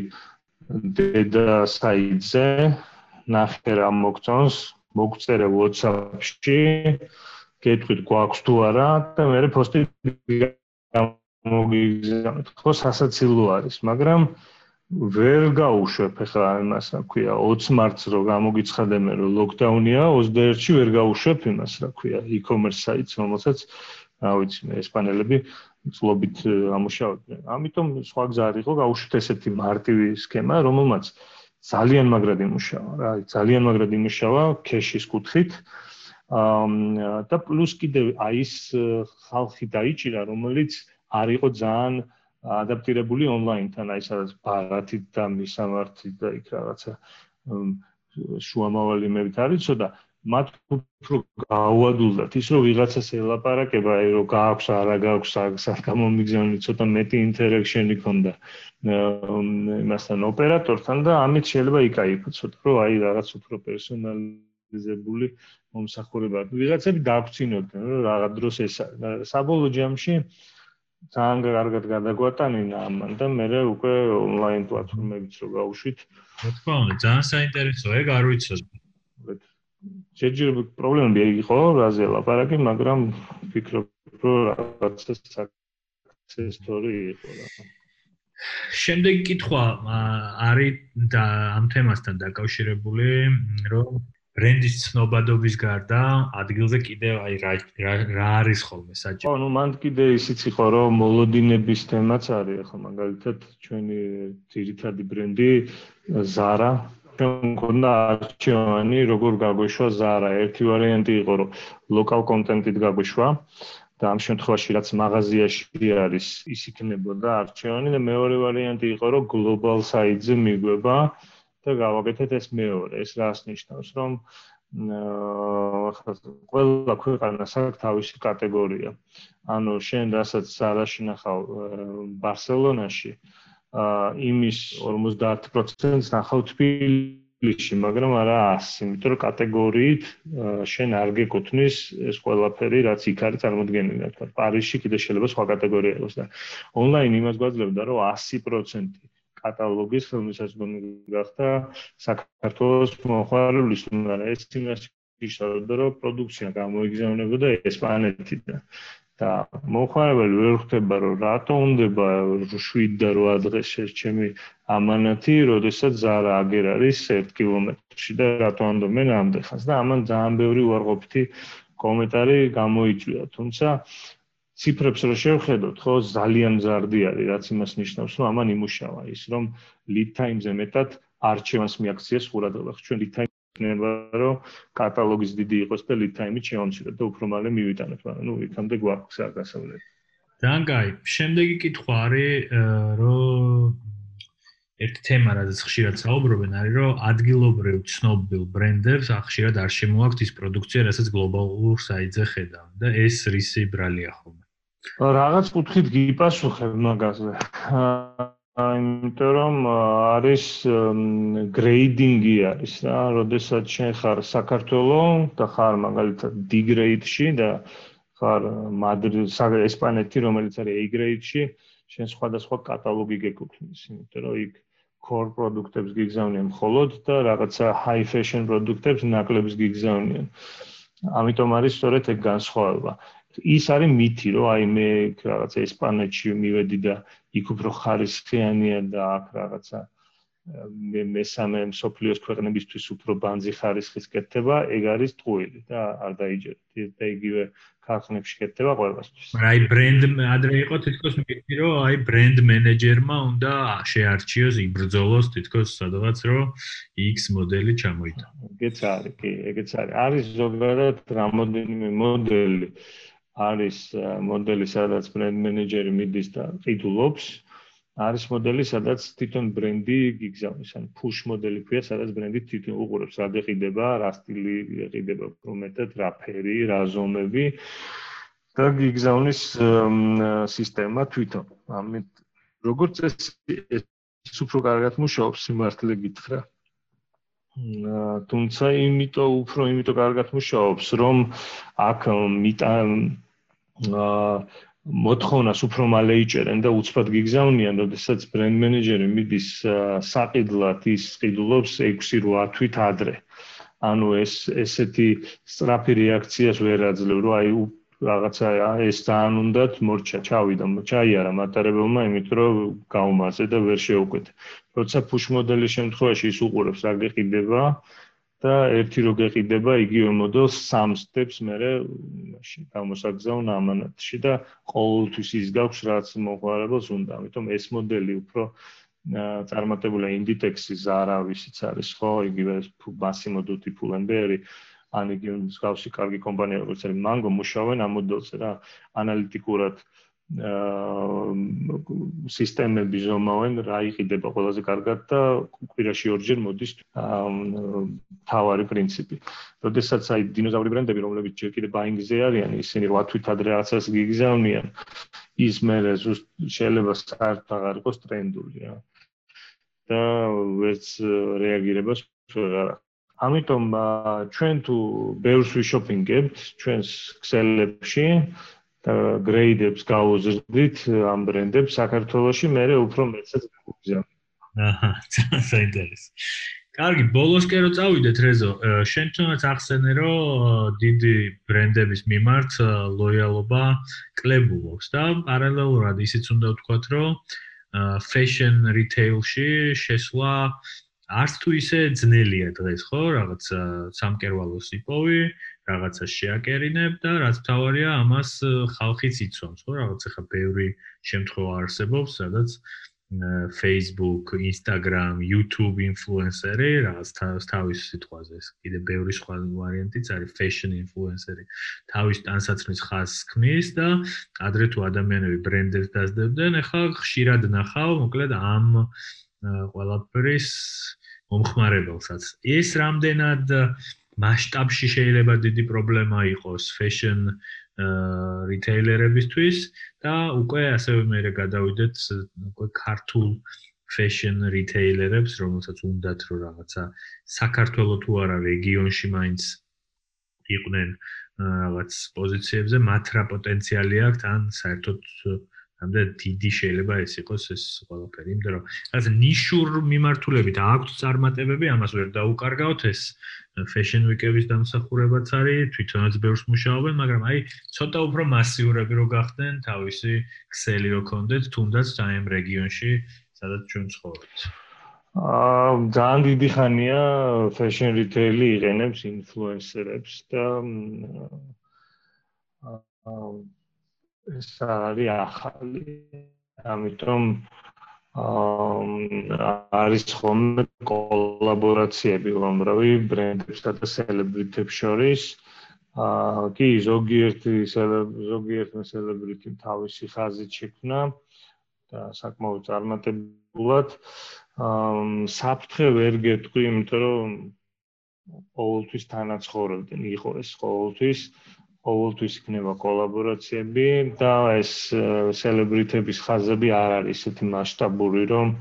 [SPEAKER 3] დედა საიტზე ნახე რა მოგწონს მოგწერე WhatsApp-ში გეტყვით გვაქვს თუ არა და მე პოსტი მოგიგზავნით ხო სასაცილო არის მაგრამ ვერ გაუშვებ ახლა იმას რა ქვია 20 მარტს რო გამოგიცხადებენ რომ ლოკდაუნია 21-ში ვერ გაუშვებ იმას რა ქვია e-commerce საიტს რომელსაც რა ვიცი ესპანელები წლობით ამუშავებდნენ. ამიტომ სხვა გზა არ იყო გაუშვით ესეთი მარტივი სქემა რომელმაც ძალიან მაგრად იმუშავა რა ძალიან მაგრად იმუშავა ქეშის კუთხით. და პლუს კიდევ აი ეს ხალხი დაიჭირა რომელიც არ იყო ძალიან ადაპტირებული ონლაინთან, აი სადაც ბარათით და მისამართით და იქ რაღაცა შუამავალიმებით არის, ცოტა მათ უფრო გაუადულდათ ის რომ ვიღაცას ელაპარაკება, აი რომ გააქვს არა გააქვს საგამომიგზავნი ცოტა მეტი ინტერექშენი ქონდა იმასთან ოპერატორთან და ამით შეიძლება იკაიფო ცოტა რომ აი რაღაც უფრო პერსონალიზებული მომსახურება. ვიღაცები დაგვცინოდნენ რომ რაღაც დროს ეს საბოლოო ჯამში ძალიან კარგად გადაგვატანინა ამან და მე უკვე ონლაინ პლატფორმებიც რო გავუშვით.
[SPEAKER 2] რა თქმა უნდა, ძალიან საინტერესოა, ეგ არ ვიცოდი.
[SPEAKER 3] შეიძლება პრობლემები იყო, რაზე ლაპარაკი, მაგრამ ვფიქრობ, რომ რაღაცა საქსესტორი იყო რა.
[SPEAKER 2] შემდეგი კითხვა არის და ამ თემასთან დაკავშირებული, რომ ბრენდის ცნობადობის გარდა ადგილზე კიდევ აი რა რა არის ხოლმე საჭირო.
[SPEAKER 3] ხო, ну მანდ კიდე ისიც იყო რომ მოლოდინების თემაც არის ახლა მაგალითად ჩვენი ძირითადი ბრენდი Zara ჩვენ მქონდა არჩევანი როგორ გაგვეშვა Zara. ერთი ვარიანტი იყო რომ ლოკალ კონტენტით გაგვეშვა და ამ შემთხვევაში რაც მაღაზიაში არის ის იქნებოდა არჩევანი და მეორე ვარიანტი იყო რომ global site-ზე მიგვება და გავაკეთეთ ეს მეორე. ეს რას ნიშნავს, რომ აა ყველა ქვეყანას აქვს თავისი კატეგორია. ანუ შენ რასაც სარაში ნახავ ბარსელონაში, აა იმის 50%-ს ნახავ თბილისში, მაგრამ არა 100, იმიტომ რომ კატეგორიით შენ არ გეკუთვნის ეს ყველაფერი, რაც იქ არის წარმოქმნილი, თქვა პარიზში კიდე შეიძლება სხვა კატეგორია იყოს და ონლაინ იმას გვაძლევდა, რომ 100% კატალოგის ხელმისაწვდომი გახდა საქართველოს მოხარულის მაგრამ ეს იმას იშაოდა რომ პროდუქცია გამოიგზავნებოდა ესპანეთიდან და მოხარებელი ვერ ხვდება რომ რატო უნდება 7 და 8 დღეს ეს ჩემი ამანათი, როდესაც ზარა აგერ არის 1 კილომეტრში და რატო ანდობენ ამდეხას და ამან ძალიან ბევრი უარყოფითი კომენტარი გამოიწვია. თუმცა ციფრებს რო შევხედოთ, ხო, ძალიან ზარდი არის, რაც იმას ნიშნავს, რომ ამან იმუშავა ის, რომ lead time-ზე მეტად არჩევანს მიაქციეს ყურადღებას. ჩვენ ლით ტაიმი იქნება რომ კატალოგის დიდი იყოს და ლით ტაიმი შეამციროთ და უფრო მალე მივიტანოთ, მაგრამ ნუ იქამდე გვაქვს რა გასავლელი.
[SPEAKER 2] ძალიან კაი. შემდეგი კითხვა არის რომ ერთი თემა რაზეც ხშირად საუბრობენ არის რომ ადგილობრივ ცნობილ ბრენდებს ახშირად არ შემოაქვთ ის პროდუქცია, რასაც გლობალურ საიტზე ხედავ და ეს რისი ბრალია ხოლმე.
[SPEAKER 3] რაღაც კუთხით გიპასუხებ მაგაზე. აიმიტომ რომ არის გრეიდინგი არის რა, როდესაც შენ ხარ საქართველოს და ხარ მაგალითად D grade-ში და ხარ მადრიდი, ესპანეთი, რომელიც არის A grade-ში, შენ სხვადასხვა კატალოგი გეკუთვნის, იმიტომ რომ იქ core პროდუქტებს გიგზავნიან მხოლოდ და რაღაცა high fashion პროდუქტებს ნაკლებს გიგზავნიან. ამიტომ არის სწორედ ეგ განსხვავება. ის არის მითი, რომ აი მე რაღაცა ესპანეთში მივედი და იქ უფრო ხარისხიანია და აქ რაღაცა მე მესამე სოფლიოს ქვეყნებისთვის უფრო ბანძი ხარისხის კეთება, ეგ არის ტყუილი და არ დაიჯერეთ. და იგივე ქარხნებში კეთდება ყველასთვის.
[SPEAKER 2] აი ბრენდ ადრე იყო თითქოს მითი რომ აი ბრენდ მენეჯერმა უნდა შეარჩიოს, იბრძოლოს თითქოს სადღაც რომ X მოდელი ჩამოიტანო.
[SPEAKER 3] ეგეც არის, კი, ეგეც არის. არის ზოგადად რამოდენიმე მოდელი. არის მოდელი, სადაც ბრენდ მენეჯერი მიდის და ყიდულობს. არის მოდელი, სადაც თვითონ ბრენდი გიგზავნის, ან push მოდელი ქვია, სადაც ბრენდი თვითონ უყურებს, რა გეყიდება, რა სტილი გეყიდება, პრომეტად, რა ფერი, რა ზომები და გიგზავნის სისტემა თვითონ. ამით როგორც ეს ეს უფრო კარგად მუშაობს, სიმართლე გითხრა. თუმცა იმიტომ უფრო იმიტომ კარგად მუშაობს, რომ აქ მიტა აა მოთხოვნას უფრო მალე იჭერენ და უცბად გიგზავნიან, როდესაც ბრენდ მენეჯერი მიდის საყიდლად ის ყიდულობს 6-8 თვით ადრე. ანუ ეს ესეთი სწრაფი რეაქციას ვერ აძლევ, რომ აი რაღაცა ეს ძალიან უნდათ მორჩა, ჩავიდა, ჩაიარა მატარებელმა, იმიტომ რომ გაუმაზე და ვერ შეუკვეთ. როცა push მოდელის შემთხვევაში ის უყურებს რა გეყიდება, და ერთი რო გეყიდება იგივე მოდელს სამ სტეპს მერე მაშინ გამოსაგზავნ ამანატში და ყოველთვის ის გაქვს რაც მოყარებელს უნდა. ამიტომ ეს მოდელი უფრო წარმატებული Inditex-ის არავისიც არის ხო, იგივე Massimo Dutti Pull&Bear ან იგივე მსგავსი კარგი კომპანია როგორც არის Mango მუშაობენ ამ მოდელზე რა ანალიტიკურად აა სისტემები ზომავენ რა იყიდება ყველაზე კარგად და კვირაში ორჯერ მოდის თავარი პრინციპი. როდესაც აი დინოზავრი ბრენდები რომლებიც ჯერ კიდე ბაინგზე არიან, ისინი 8 თვით ადრე რაღაცას გიგზავნიან, ის მე შეიძლება საერთოდ აღარ იყოს ტრენდული რა. და ვერც რეაგირებას ვეღარ ამიტომ ჩვენ თუ ბევრს ვიშოპინგებთ ჩვენს ქსელებში გრეიდებს გაუზრდით ამ ბრენდებს საქართველოში, მე უფრო მეცაც გავუგზავნე.
[SPEAKER 2] აჰა, საინტერესო. კარგი, ბოლოსკე რო წავიდეთ რეზო, შენ თუნდაც ახსენე რომ დიდი ბრენდების მიმართ ლოიალობა კლებულობს და პარალელურად ისიც უნდა ვთქვათ რომ fashion retail-ში შესვლა არც თუ ისე ძნელია დღეს, ხო? რაღაც სამკერვალოს იპოვი, რაღაცა შეაკერინებ და რაც თავარია, ამას ხალხიც იცვამს, ხო? რაღაც ახლა ბევრი შემთხვევა არსებობს, სადაც Facebook, Instagram, YouTube ინფლუენსერი, რაღაც თავის სიტყვაზე, კიდე ბევრი სხვა ვარიანტიც არის, fashion ინფლუენსერი, თავის ტანსაცმლის ხაზს ქმნის და ადრე თუ ადამიანები ბრენდებს დაძდებდნენ, ახლა ხშირად ნახავ, მოკლედ ამ ყველაფრის მომხმარებელსაც. ეს რამდენად მასშტაბში შეიძლება დიდი პრობლემა იყოს fashion რიტეილერებისთვის და უკვე ასევე მე გადავიდეთ უკვე ქართულ fashion რიტეილერებს, რომელსაც უნდათ რომ რაღაცა საქართველოს თუ არა რეგიონში მაინც იყვნენ რაღაც პოზიციებზე, მათ რა პოტენციალი აქვს ან საერთოდ ამდე დიდი შეიძლება ეს იყოს ეს ყველაფერი, იმიტომ რომ რაღაც ნიშურ მიმართულებით აქვს წარმატებები, ამას ვერ დაუკარგავთ ეს fashion week-ების დამსახურებაც არის, თვითონაც ბევრს მუშაობენ, მაგრამ აი ცოტა უფრო მასიურები რო გახდნენ, თავისი ქსელი რო კონდეთ, თუნდაც ამ რეგიონში, სადაც ჩვენ ცხოვრობთ.
[SPEAKER 3] აა ძალიან დიდი ხანია fashion retail-ი იყენებს ინფლუენსერებს და აა ეს არის ახალი ამიტომ არის ხოლმე კოლაბორაციები უამრავი ბრენდებსა და სელებრიტებს შორის. აა კი ზოგიერთი ზოგიერთი სელებრიტი თავისი ხაზით შექმნა და საკმაოდ წარმატებულად აა საფრთხე ვერ გეტყვი, იმიტომ რომ ყოველთვის თანაცხოვრებდნენ, იყო ეს ყოველთვის ყოველთვის იქნება კოლაბორაციები და ეს სელებრიტების ხაზები არ არის ისეთი მასშტაბური, რომ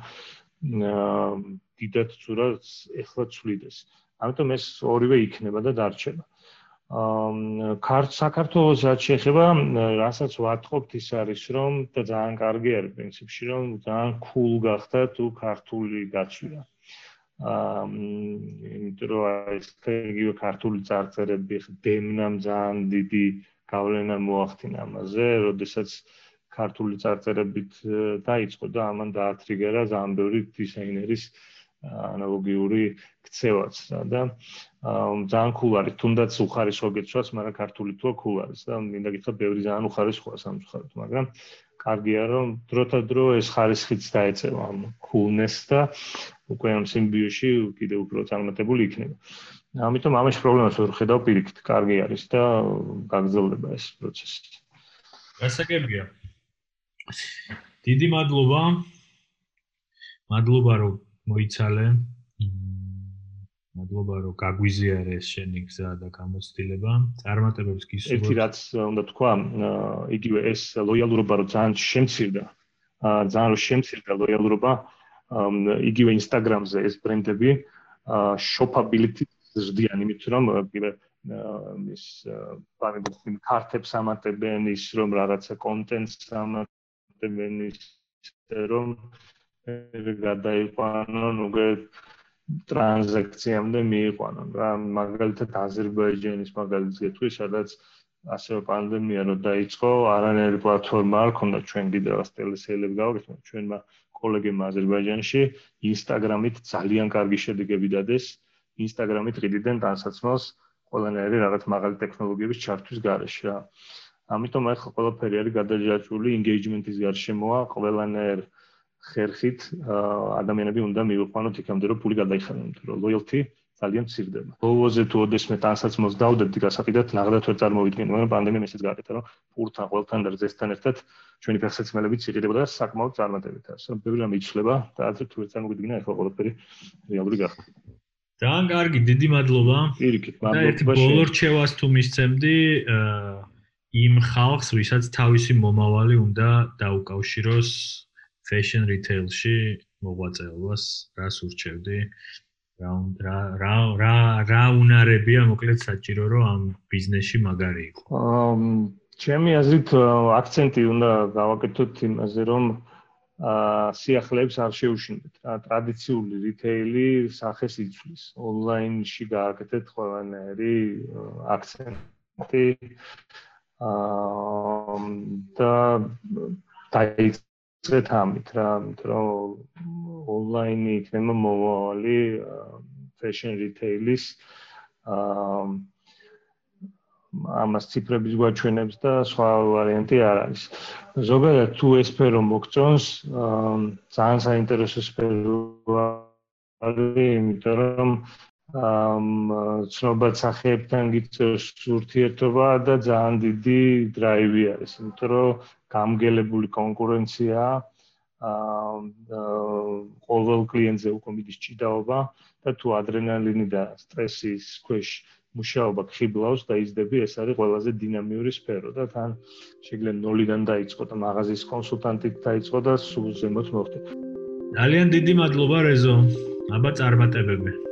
[SPEAKER 3] დიდად ცურას ეხლა ცვლიდეს. ამიტომ ეს ორივე იქნება და დარჩება. აა ქართ საქართველოს რაც შეეხება, რასაც ვატყობთ ის არის, რომ და ძალიან კარგი არის პრინციპში, რომ ძალიან cool გახდა თუ ქართული გაცვია. აა იმიტომ რომ ეს იგივე ქართული წარწერები დემნამ ძალიან დიდი გავლენა მოახდინა ამაზე, როდესაც ქართული წარწერებით დაიწყო და ამან დაათრიგერა ძალიან ბევრი დიზაინერის ანალოგიური ქცევაც და ძალიან cool არის, თუნდაც უხარისხო გეცვას, მაგრამ ქართული თუა cool არის და მინდა გითხრა, ბევრი ძალიან უხარისხოა სამწუხაროდ, მაგრამ კარგია რომ დროთა დრო ეს ხარისხიც დაეწევა ამ coolness და უკვე ამ სიმბიოში კიდე უფრო წარმატებული იქნება. ამიტომ ამაში პრობლემას ვერ ხედავ პირიქით, კარგი არის და გაგრძელდება ეს პროცესი.
[SPEAKER 2] გასაგებია. დიდი მადლობა. მადლობა რომ მოიცალე. მადლობა რომ გაგვიზიარე შენი გზა და გამოცდილება. წარმატებებს გისურვებ.
[SPEAKER 3] ერთი რაც უნდა თქვა, იგივე ეს ლოიალურობა რომ ძალიან შემცირდა. აა ძალიან რომ შემცირდა ლოიალურობა, იგივე Instagram-ზე ეს ბრენდები shopability ზრდიან, იმით რომ ის პარემბუთი კარტებს ამატებენ ის რომ რაღაცა კონტენტს ამატებენ ის რომ გადაიყვანონ უკვე ტრანზაქციამდე მიიყვანონ. რა მაგალითად აზერბაიჯანის მაგალითს გეტყვი სადაც ასევე პანდემია რო დაიწყო არანაირი პლატფორმა არ ქონდა ჩვენ კიდევ რაღაც ტელესეილები გავაკეთეთ ჩვენმა კოლეგებმა აზერბაიჯანში ინსტაგრამით ძალიან კარგი შედეგები დადეს. ინსტაგრამით ყიდიდან ტანსაცმელს ყველანაირი რაღაც მაღალი ტექნოლოგიების ჩართვის გარეშე. რა ამიტომ ახლა ყველაფერი არის გადაჯაჭვული ინგეიჯმენტის გარშემოა ყველანაირი ხერხით ადამიანები უნდა მივიყვანოთ იქამდე რომ პული გადაიხადონ, იმიტომ რომ loyalty ძალიან ცირდება. ბოლოზე თუ ოდესმე ტანსაცმელს დავდეთ გასაყიდად ნაღდათ ვერ წარმოვიდგენ, მაგრამ პანდემიამ ესეც გააკეთა, რომ პულთან ყველთან და ზესთან ერთად ჩვენი ფეხსაცმელები ცირდებოდა და საკმაოდ წარმატებით არის. რომ ბევრი რამე იცლება და ასე თუ ვერ წარმოვიდგინე, ახლა ყველაფერი რეალური გახდა.
[SPEAKER 2] ძალიან კარგი, დიდი მადლობა.
[SPEAKER 3] პირიქით,
[SPEAKER 2] მადლობა. და ერთი ბოლო რჩევას თუ მისცემდი, იმ ხალხს, ვისაც თავისი მომავალი უნდა დაუკავშიროს fashion retail-ში მოღვაწეობას რას ურჩევდი? რა რა რა რა რა უნარებია მოკლედ საჭირო რომ ამ ბიზნესში მაგარი იყო?
[SPEAKER 3] აა ჩემი აზრით აქცენტი უნდა გავაკეთოთ იმაზე რომ აა სიახლეებს არ შეუშინდეთ. რა ტრადიციული რიტეილი სახეს იცვლის. ონლაინში გააკეთეთ ყველანაირი აქცენტი აა და დაიწყეთ წეთ ამით რა, იმიტომ რომ ონლაინი იქნება მომავალი fashion retail-ის აა ამას ციფრების გვაჩვენებს და სხვა ვარიანტი არ არის. ზოგადად თუ ეს სფერო მოგწონს, ძალიან საინტერესო სფეროა, იმიტომ რომ ამ ცნობად სახეებთან გიწევს ურთიერთობა და ძალიან დიდი დრაივი არის, იმიტომ რომ გამგელებული კონკურენცია აა ყოველ კლიენტზე უკვე მიდის ჭიდაობა და თუ ადრენალინი და სტრესის ქვეშ მუშაობა ხიბლავს და იზრდები, ეს არის ყველაზე დინამიური სფერო და თან შეიძლება ნოლიდან დაიწყო და მაღაზიის კონსულტანტით დაიწყო და სულ ზემოთ მოხდეთ.
[SPEAKER 2] ძალიან დიდი მადლობა რეზო. აბა წარმატებები.